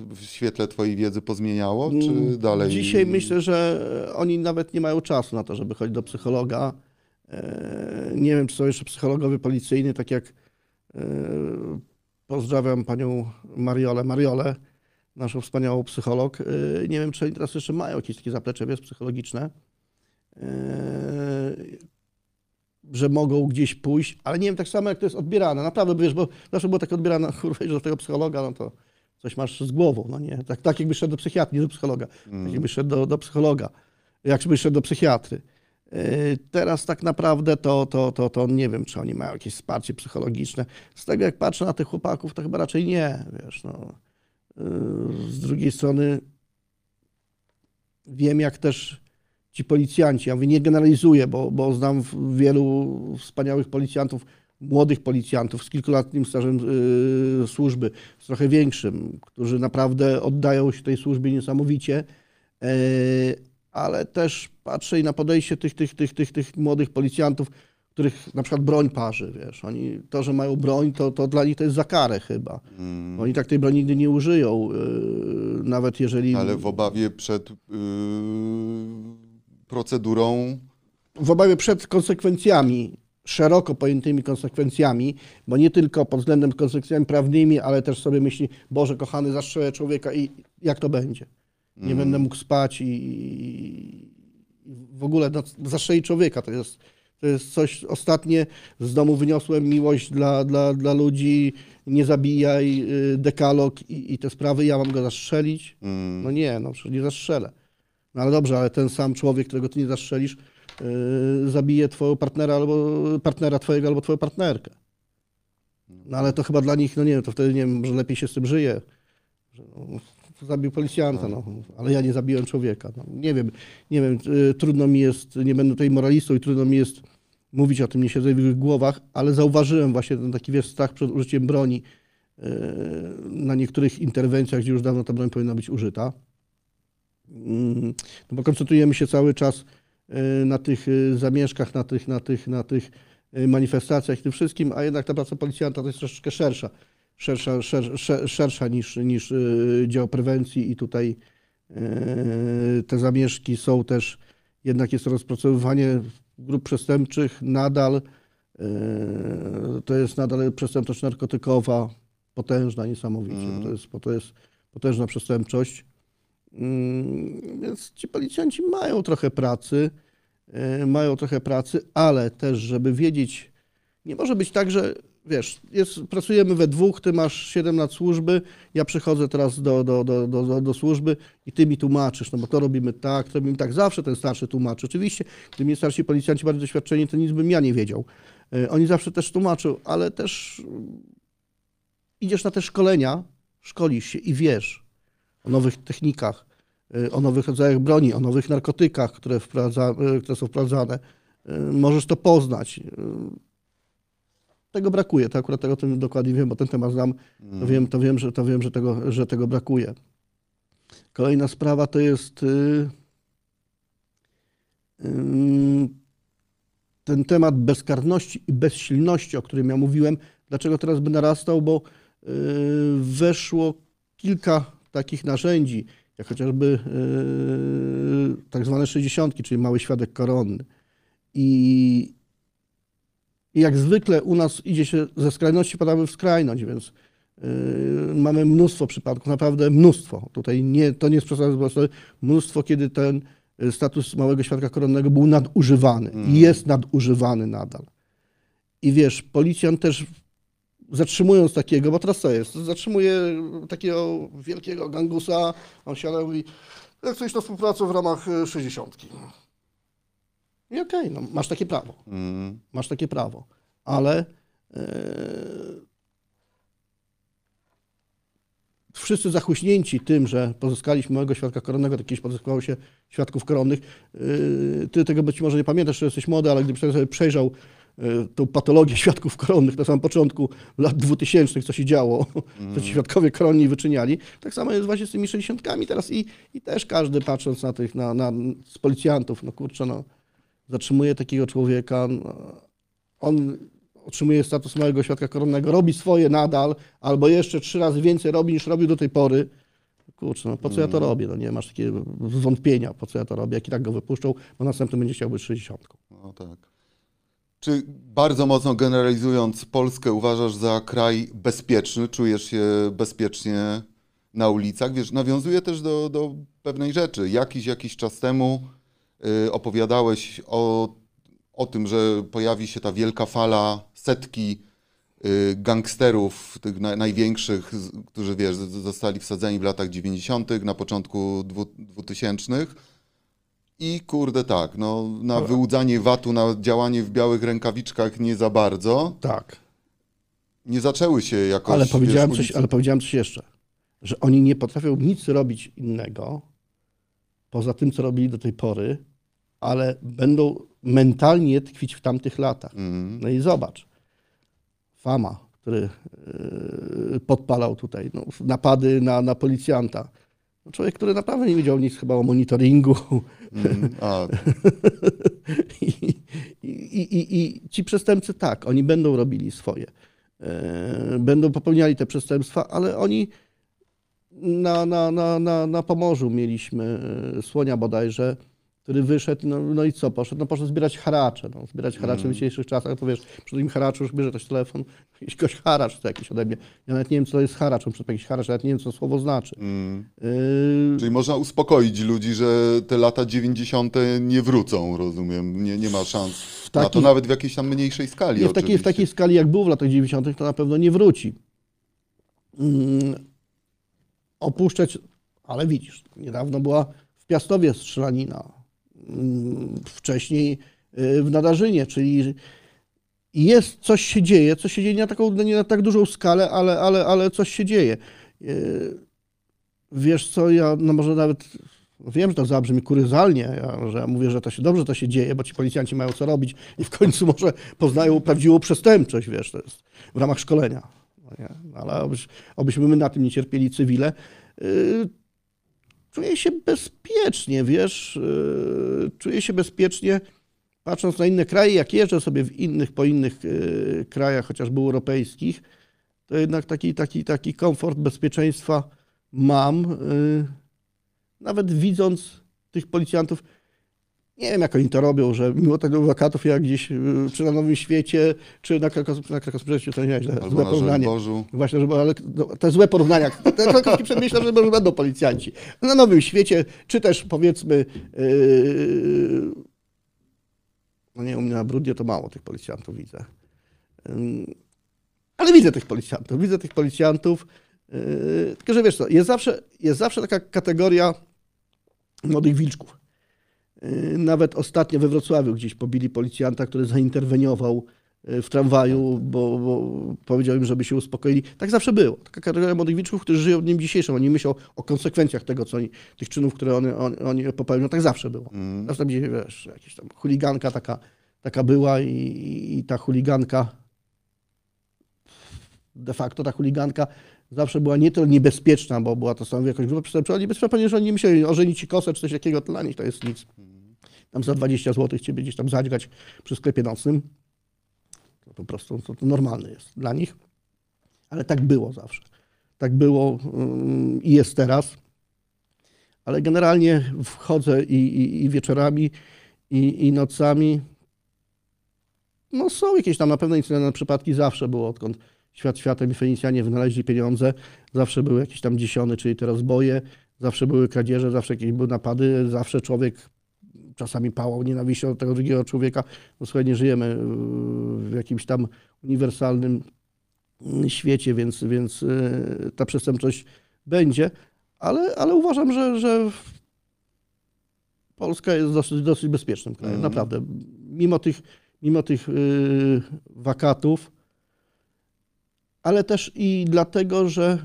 w świetle twojej wiedzy pozmieniało, czy Mm, dalej? Dzisiaj myślę, że oni nawet nie mają czasu na to, żeby chodzić do psychologa. E, Nie wiem, czy są jeszcze psychologowie policyjni, tak jak e, pozdrawiam panią Mariolę, Mariolę, naszą wspaniałą psycholog. E, Nie wiem, czy oni teraz jeszcze mają jakieś takie zaplecze wiesz, psychologiczne, e, że mogą gdzieś pójść, ale nie wiem tak samo, jak to jest odbierane. Naprawdę, wiesz, bo zawsze było tak odbierane, kurwa, idziesz do tego psychologa, no to coś masz z głową, no nie? Tak, tak jakbyś szedł do psychiatry, nie do psychologa. Tak jakbyś szedł do, do psychologa, jakbyś szedł do psychiatry. Yy, Teraz tak naprawdę to, to, to, to nie wiem, czy oni mają jakieś wsparcie psychologiczne. Z tego jak patrzę na tych chłopaków, to chyba raczej nie, wiesz, no. Yy, Z drugiej strony wiem, jak też ci policjanci, ja mówię, nie generalizuję, bo, bo znam wielu wspaniałych policjantów, młodych policjantów z kilkuletnim stażem yy, służby, z trochę większym, którzy naprawdę oddają się tej służbie niesamowicie, yy, ale też patrzę i na podejście tych, tych, tych, tych, tych młodych policjantów, których na przykład broń parzy, wiesz, oni, to, że mają broń, to, to dla nich to jest za karę chyba. Mm, Oni tak tej broni nigdy nie użyją, yy, nawet jeżeli... ale w obawie przed yy, procedurą w obawie przed konsekwencjami, szeroko pojętymi konsekwencjami, bo nie tylko pod względem konsekwencjami prawnymi, ale też sobie myśli, Boże kochany, zastrzelę człowieka i jak to będzie? Nie będę mógł spać i, i w ogóle no, zastrzelić człowieka. To jest, to jest coś, ostatnie z domu wyniosłem miłość dla, dla, dla ludzi, nie zabijaj, y, dekalog i, i te sprawy, ja mam go zastrzelić. mm, No nie, no przecież nie zastrzelę. No ale dobrze, ale ten sam człowiek, którego ty nie zastrzelisz, yy, zabije twojego partnera albo partnera twojego albo twoją partnerkę. No ale to chyba dla nich, no nie wiem, to wtedy nie wiem, może lepiej się z tym żyje. Że, no, zabił policjanta, no, ale ja nie zabiłem człowieka. No, nie wiem, nie wiem, yy, trudno mi jest, nie będę tutaj moralistą i trudno mi jest mówić o tym, nie siedzę w ich głowach, ale zauważyłem właśnie ten taki wiesz, strach przed użyciem broni yy, na niektórych interwencjach, gdzie już dawno ta broń powinna być użyta. Mm, No bo koncentrujemy się cały czas y, na tych y, zamieszkach, na tych, na tych, na tych y, manifestacjach i tym wszystkim, a jednak ta praca policjanta to jest troszeczkę szersza, szersza, szer, szer, szersza niż, niż dział prewencji i tutaj te zamieszki są też, jednak jest rozpracowywanie grup przestępczych nadal, to jest nadal przestępczość narkotykowa, potężna niesamowicie, Mhm. to, jest, to jest potężna przestępczość. Mm, Więc ci policjanci mają trochę pracy, e, mają trochę pracy, ale też, żeby wiedzieć, nie może być tak, że wiesz, jest, pracujemy we dwóch, ty masz 7 lat służby, ja przychodzę teraz do, do, do, do, do, służby i ty mi tłumaczysz, no bo to robimy tak, to robimy tak. Zawsze ten starszy tłumaczy. Oczywiście, gdyby mnie starsi policjanci bardziej doświadczeni, to nic bym ja nie wiedział. E, Oni zawsze też tłumaczą, ale też idziesz na te szkolenia, szkolisz się i wiesz o nowych technikach, y, o nowych rodzajach broni, o nowych narkotykach, które, wprowadza, y, które są wprowadzane. Y, Możesz to poznać. Tego brakuje, to akurat tego o tym dokładnie wiem, bo ten temat znam, to wiem, to wiem, że, to wiem że, tego, że tego brakuje. Kolejna sprawa to jest ten temat bezkarności i bezsilności, o którym ja mówiłem. Dlaczego teraz by narastał? Bo weszło kilka takich narzędzi, jak chociażby y, tak zwane 60, czyli mały świadek koronny. I, I jak zwykle u nas idzie się ze skrajności, padamy w skrajność, więc Yy, Mamy mnóstwo przypadków, naprawdę mnóstwo. Tutaj nie, to nie jest to mnóstwo, kiedy ten y, status małego świadka koronnego był nadużywany i jest nadużywany nadal. I wiesz, policjant też zatrzymując takiego, bo teraz co jest, zatrzymuje takiego wielkiego gangusa, on siada i mówi, jak chcesz na współpracę w ramach y, 60. I okej, no, masz takie prawo. Mm. Masz takie prawo, ale e, wszyscy zachłyśnięci tym, że pozyskaliśmy małego świadka koronnego, tak kiedyś pozyskało się świadków koronnych. e, Ty tego być może nie pamiętasz, że jesteś młody, ale gdybyś sobie przejrzał e, tą patologię świadków koronnych na samym początku lat 2000, co się działo, co ci świadkowie koronni wyczyniali, tak samo jest właśnie z tymi 60 teraz i, i też każdy patrząc na tych, na, na, z policjantów, no kurczę, no, zatrzymuje takiego człowieka, no, on otrzymuje status małego świadka koronnego, robi swoje nadal, albo jeszcze trzy razy więcej robi niż robił do tej pory. Kurczę, no po co ja to robię? No nie masz takiego zwątpienia, po co ja to robię, jak i tak go wypuszczą, bo następny będzie chciał być 60. No tak. Czy bardzo mocno generalizując Polskę uważasz za kraj bezpieczny? Czujesz się bezpiecznie na ulicach? Wiesz, nawiązuje też do, do pewnej rzeczy. Jakiś, jakiś czas temu y, opowiadałeś o, o tym, że pojawi się ta wielka fala setki y, gangsterów, tych na, największych, którzy wiesz, zostali wsadzeni w latach 90., na początku dwu- 2000. I kurde tak, no, na wyłudzanie VAT-u, na działanie w białych rękawiczkach nie za bardzo. Tak. Nie zaczęły się jakoś. Ale powiedziałem, wiesz, coś, ale powiedziałem coś jeszcze, że oni nie potrafią nic robić innego, poza tym, co robili do tej pory, ale będą mentalnie tkwić w tamtych latach. Mhm. No i zobacz, Fama, który yy, podpalał tutaj no, napady na, na policjanta. Człowiek, który naprawdę nie wiedział nic chyba o monitoringu. Mhm. A, I, i, i, I ci przestępcy tak, oni będą robili swoje. E, Będą popełniali te przestępstwa, ale oni na, na, na, na, na Pomorzu mieliśmy e, słonia bodajże, który wyszedł, no, no i co, poszedł? No poszedł zbierać haracze. No, zbierać haracze w dzisiejszych czasach, to wiesz, przy tym haraczu już bierze ktoś telefon, jakiś haracz to jakiś ode mnie. Ja nawet nie wiem, co to jest haracz, on przed jakiś haracz, nawet nie wiem, co to słowo znaczy. mm. Yy, Czyli można uspokoić ludzi, że te lata 90. nie wrócą, rozumiem. Nie, nie ma szans na to, taki- nawet w jakiejś tam mniejszej skali. Nie w takiej, w takiej skali, jak był w latach 90., to na pewno nie wróci. Mm, opuszczać, ale widzisz, niedawno była w Piastowie strzelanina. Wcześniej y, w Nadarzynie, czyli jest, coś się dzieje, coś się dzieje nie na, taką, nie na tak dużą skalę, ale, ale, ale coś się dzieje. Y, Wiesz co, ja no może nawet wiem, że to zabrzmi kuryzalnie, ja, że ja mówię, że to się dobrze to się dzieje, bo ci policjanci mają co robić i w końcu może poznają prawdziwą przestępczość, wiesz, to jest w ramach szkolenia. No nie? Ale obyś, obyśmy my na tym nie cierpieli cywile. Czuję się bezpiecznie, wiesz, yy, czuję się bezpiecznie patrząc na inne kraje, jak jeżdżę sobie w innych, po innych yy, krajach, chociażby europejskich, to jednak taki, taki, taki komfort bezpieczeństwa mam. Yy, nawet widząc tych policjantów, nie wiem jak oni to robią, że mimo tego wakatów jak gdzieś yy, czy na Nowym Świecie, czy na Krakowskim, na Krakowskim to nie źle, Albo złe na porównanie. Żoliborzu. Właśnie, żeby, ale no, te złe porównania. Te krakowskie przedmieścia, że może będą policjanci. Na Nowym Świecie, czy też powiedzmy, yy, no nie, u mnie na Brudnie to mało tych policjantów widzę. Ym, ale widzę tych policjantów, widzę tych policjantów. Yy, tylko, że wiesz co, jest zawsze, jest zawsze taka kategoria młodych wilczków. Yy, Nawet ostatnio we Wrocławiu gdzieś pobili policjanta, który zainterweniował yy, w tramwaju, bo, bo powiedział im, żeby się uspokoili. Tak zawsze było. Taka kategoria młodych którzy żyją dniem dzisiejszym. Oni myślą o konsekwencjach tego, co oni, tych czynów, które oni, oni, oni popełnią. Tak zawsze było. Mm. Zawsze gdzieś, wiesz, jakaś tam chuliganka taka, taka była i, i, ta chuliganka, de facto ta chuliganka zawsze była nie tyle niebezpieczna, bo była to samą jakąś grupę przestępczą, ale niebezpieczna, ponieważ oni nie myśleli, ożenić ci kosę czy coś takiego, to dla nich to jest nic. Tam za 20 zł ciebie gdzieś tam zadźgać przy sklepie nocnym. To po prostu to, to normalne jest dla nich. Ale tak było zawsze. Tak było ym, i jest teraz. Ale generalnie wchodzę i, i, i wieczorami, i, i nocami. No są jakieś tam na pewno incydentne przypadki, zawsze było, odkąd świat światem i Fenicjanie wynaleźli pieniądze, zawsze były jakieś tam dziesiony, czyli te rozboje, zawsze były kradzieże, zawsze jakieś były napady, zawsze człowiek czasami pałał nienawiścią do tego drugiego człowieka. No słuchaj, nie żyjemy y, w jakimś tam uniwersalnym y, świecie, więc, więc y, ta przestępczość będzie, ale, ale uważam, że, że Polska jest dosyć, dosyć bezpiecznym krajem, Mhm. naprawdę. Mimo tych, mimo tych y, wakatów, ale też i dlatego, że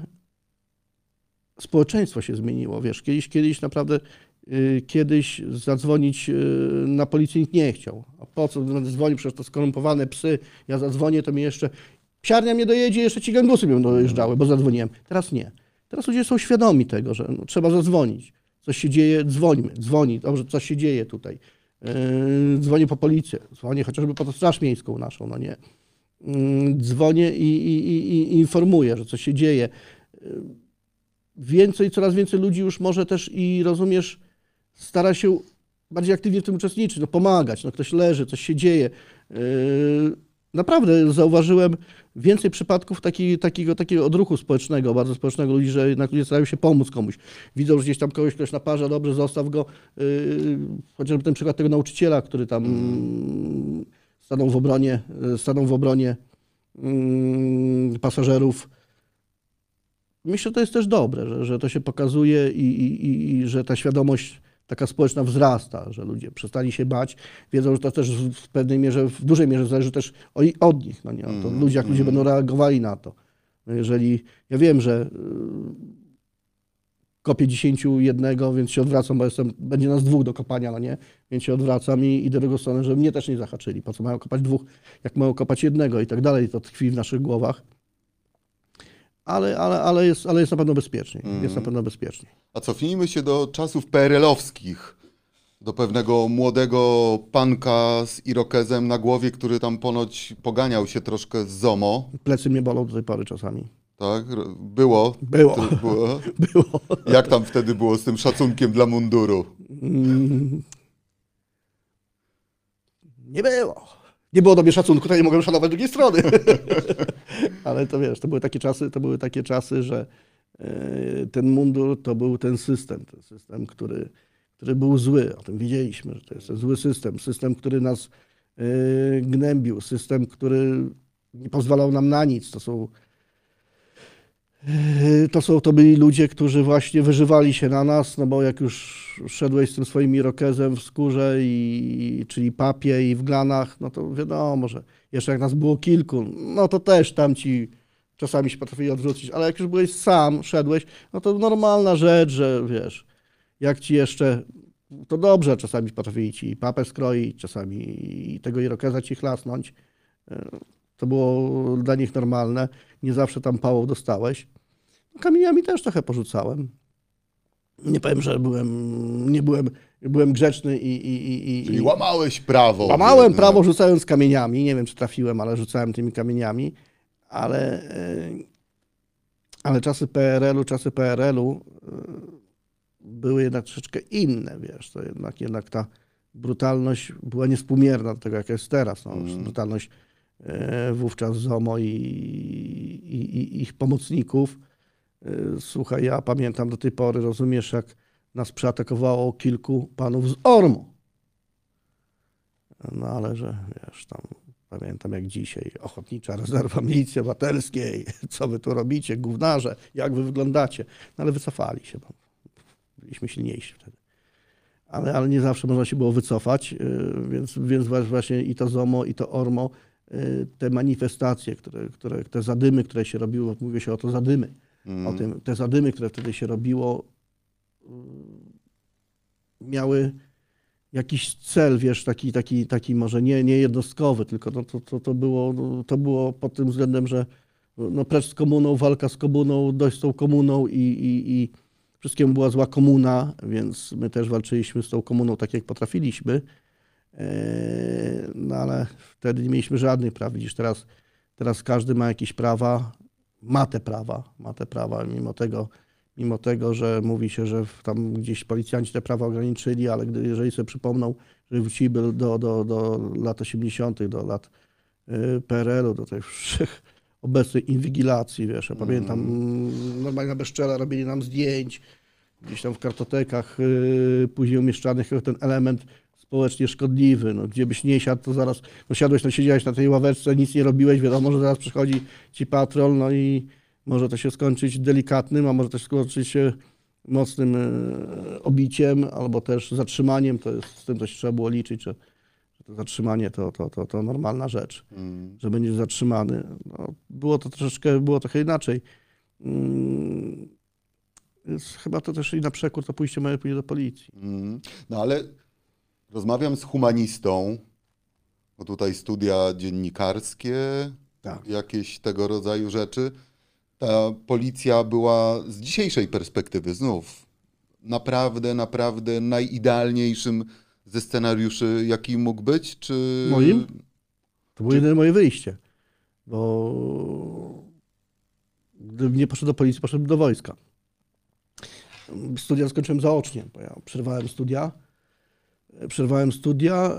społeczeństwo się zmieniło. Wiesz, kiedyś, kiedyś naprawdę, kiedyś zadzwonić y, na policję nikt nie chciał. A po co będę dzwonił przez to skorumpowane psy? Ja zadzwonię, to mi jeszcze psiarnia mnie dojedzie, jeszcze ci gangusy mnie dojeżdżały, bo zadzwoniłem. Teraz nie. Teraz ludzie są świadomi tego, że no, trzeba zadzwonić. Coś się dzieje, dzwońmy. Dzwoni, dobrze, coś się dzieje tutaj. Yy, dzwonię po policję, dzwonię chociażby po to straż miejską naszą, no nie. Yy, dzwonię i, i, i, i informuję, że coś się dzieje. Yy, Więcej, coraz więcej ludzi już może też i rozumiesz, stara się bardziej aktywnie w tym uczestniczyć, no pomagać, no ktoś leży, coś się dzieje. Yy, Naprawdę zauważyłem więcej przypadków taki, takiego, takiego odruchu społecznego, bardzo społecznego ludzi, że jednak ludzie starają się pomóc komuś. Widzą, że gdzieś tam kogoś ktoś naparza, dobrze, zostaw go. Yy, chociażby ten przykład tego nauczyciela, który tam mm, stanął w obronie, yy, stanął w obronie mm, pasażerów. Myślę, że to jest też dobre, że, że to się pokazuje i, i, i, i że ta świadomość taka społeczna wzrasta, że ludzie przestali się bać, wiedzą, że to też w pewnej mierze, w dużej mierze zależy też od nich. No nie? To Mm, ludzie, jak ludzie mm. będą reagowali na to. No Jeżeli, ja wiem, że y, kopię 10 jednego, więc się odwracam, bo jestem, będzie nas dwóch do kopania, no nie? Więc się odwracam i idę w drugą stronę, żeby mnie też nie zahaczyli. Po co mają kopać dwóch, jak mają kopać jednego i tak dalej, to tkwi w naszych głowach. Ale, ale, ale, jest, ale jest na pewno bezpieczniej. Jest Mhm. na pewno bezpieczniej. A cofnijmy się do czasów PRL-owskich. Do pewnego młodego panka z irokezem na głowie, który tam ponoć poganiał się troszkę z ZOMO. Plecy mnie bolą do tej pory czasami. Tak? Było. Było. Było. Było. Jak tam wtedy było z tym szacunkiem dla munduru? Mm. Nie było. Nie było do mnie szacunku, to nie mogłem szanować drugiej strony. Ale to wiesz, to były takie czasy, to były takie czasy, że e, ten mundur to był ten system, ten system, który, który był zły. O tym wiedzieliśmy, że to jest zły system. System, który nas e, gnębił, system, który nie pozwalał nam na nic. To są To, są, to byli ludzie, którzy właśnie wyżywali się na nas, no bo jak już szedłeś z tym swoim irokezem w skórze, i, czyli papie i w glanach, no to wiadomo, że jeszcze jak nas było kilku, no to też tamci czasami się potrafili odwrócić, ale jak już byłeś sam, szedłeś, no to normalna rzecz, że wiesz, jak ci jeszcze, to dobrze czasami potrafili ci papę skroić, czasami tego irokeza ci chlasnąć. To było dla nich normalne. Nie zawsze tam pałów dostałeś. Kamieniami też trochę porzucałem. Nie powiem, że byłem, nie byłem, byłem grzeczny i, i, i, i Czyli łamałeś prawo. łamałem prawo rzucając kamieniami. Nie wiem, czy trafiłem, ale rzucałem tymi kamieniami. Ale, e, ale czasy PRL-u, czasy PRL-u e, były jednak troszeczkę inne, wiesz, to jednak, jednak ta brutalność była niespółmierna do tego, jaka jest teraz. No, Mhm. Brutalność wówczas ZOMO i, i, i ich pomocników. E, Słuchaj, ja pamiętam do tej pory, rozumiesz, jak nas przeatakowało kilku panów z ORMO. No ale że, wiesz, tam pamiętam jak dzisiaj, Ochotnicza Rezerwa Milicji Obywatelskiej, co wy tu robicie, gównarze, jak wy wyglądacie. No ale wycofali się, bo byliśmy silniejsi wtedy. Ale, ale nie zawsze można się było wycofać, yy, więc, więc właśnie i to ZOMO, i to ORMO, te manifestacje, które, które, te zadymy, które się robiło, mówi się o to zadymy, Mm. o tym, te zadymy, które wtedy się robiło, yy, miały jakiś cel, wiesz, taki, taki, taki może nie, nie jednostkowy, tylko no, to, to, to, było, no, to było pod tym względem, że no, precz z komuną, walka z komuną, dość z tą komuną i, i, i wszystkim była zła komuna, więc my też walczyliśmy z tą komuną tak, jak potrafiliśmy. Eee, No ale wtedy nie mieliśmy żadnych praw. Widzisz, teraz, teraz każdy ma jakieś prawa, ma te prawa, ma te prawa, mimo tego, mimo tego, że mówi się, że tam gdzieś policjanci te prawa ograniczyli, ale gdy, jeżeli sobie przypomną, że wróciliby do, do, do lat 80., do lat y, PRL-u, do tych wszech obecnej inwigilacji, wiesz, ja pamiętam, mm, normalnie na bezczela robili nam zdjęć, gdzieś tam w kartotekach yy, później umieszczanych ten element społecznie szkodliwy, no, gdzie byś nie siadł, to zaraz, no siadłeś, no siedziałeś na tej ławeczce, nic nie robiłeś, wiadomo, że zaraz przychodzi ci patrol, no i może to się skończyć delikatnym, a może też skończyć się mocnym e, obiciem albo też zatrzymaniem, to jest, z tym też trzeba było liczyć, że, że to zatrzymanie to, to, to, to normalna rzecz, Mm. że będziesz zatrzymany. No, było to troszeczkę, było trochę inaczej. Mm, Więc chyba to też i na przekór to pójście moje pójdzie do policji. Mm. No ale rozmawiam z humanistą, bo tutaj studia dziennikarskie, Tak. jakieś tego rodzaju rzeczy. Ta policja była z dzisiejszej perspektywy znów naprawdę, naprawdę najidealniejszym ze scenariuszy, jaki mógł być, czy... Moim? To było jedyne moje wyjście, bo gdybym nie poszedł do policji, poszedłbym do wojska. Studia skończyłem zaocznie, bo ja przerwałem studia. Przerwałem studia,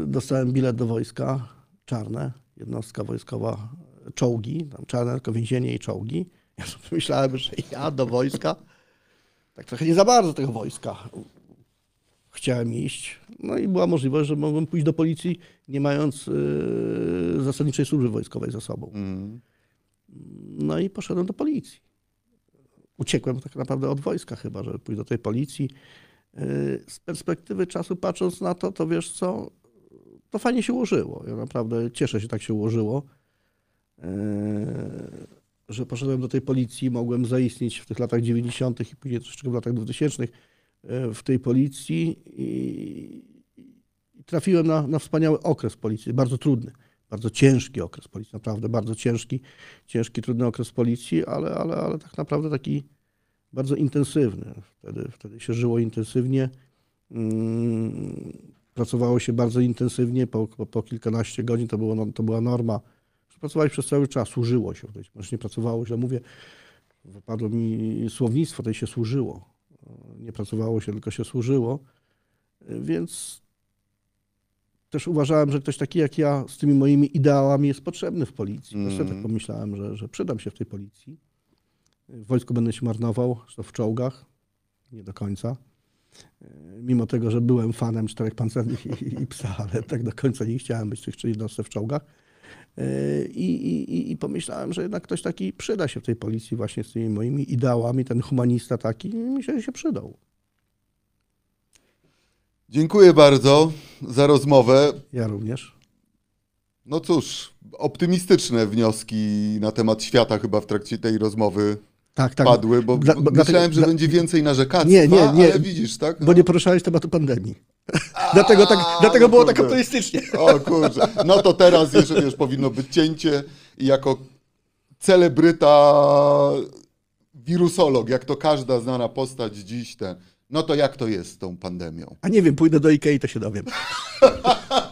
yy, dostałem bilet do wojska, czarne, jednostka wojskowa, czołgi, tam czarne tylko więzienie i czołgi. Ja sobie myślałem, że ja do wojska, tak trochę nie za bardzo tego wojska chciałem iść. No i była możliwość, że mogłem pójść do policji, nie mając yy, zasadniczej służby wojskowej za sobą. Mm. No i poszedłem do policji. Uciekłem tak naprawdę od wojska chyba, żeby pójść do tej policji. Yy, Z perspektywy czasu patrząc na to, to wiesz co, to fajnie się ułożyło. Ja naprawdę cieszę się, tak się ułożyło, yy, że poszedłem do tej policji, mogłem zaistnieć w tych latach 90. i później troszeczkę w latach 2000 yy, w tej policji i trafiłem na, na wspaniały okres policji, bardzo trudny, bardzo ciężki okres policji, naprawdę bardzo ciężki, ciężki, trudny okres policji, ale, ale, ale tak naprawdę taki bardzo intensywny. Wtedy, wtedy się żyło intensywnie, mm, pracowało się bardzo intensywnie, po, po, kilkanaście godzin to, było, no- to była norma. Pracowałeś przez cały czas, służyło się. Może nie pracowało, źle mówię, wypadło mi słownictwo, tutaj się służyło. Nie pracowało się, tylko się służyło. Więc też uważałem, że ktoś taki jak ja z tymi moimi ideałami jest potrzebny w policji. Też tak Mm. pomyślałem, że, że przydam się w tej policji. W wojsku będę się marnował, zresztą w czołgach, nie do końca. E, Mimo tego, że byłem fanem czterech pancernych i, i psa, ale tak do końca nie chciałem być w tych jednostce w czołgach. E, I, i, i- I pomyślałem, że jednak ktoś taki przyda się w tej policji właśnie z tymi moimi ideałami, ten humanista taki, mi się, się przydał. Dziękuję bardzo za rozmowę. Ja również. No cóż, optymistyczne wnioski na temat świata chyba w trakcie tej rozmowy Tak, tak. padły, bo Dla- bo myślałem, że dla- będzie więcej narzekactwa, Nie, nie, nie. ale widzisz, tak? Bo nie poruszałeś tematu pandemii. dlatego tak, dlatego no było tak kurde. optymistycznie. O kurczę, no to teraz jeszcze wiesz, powinno być cięcie i jako celebryta wirusolog, jak to każda znana postać dziś ten, no to jak to jest z tą pandemią? A nie wiem, pójdę do Ikei, to się dowiem.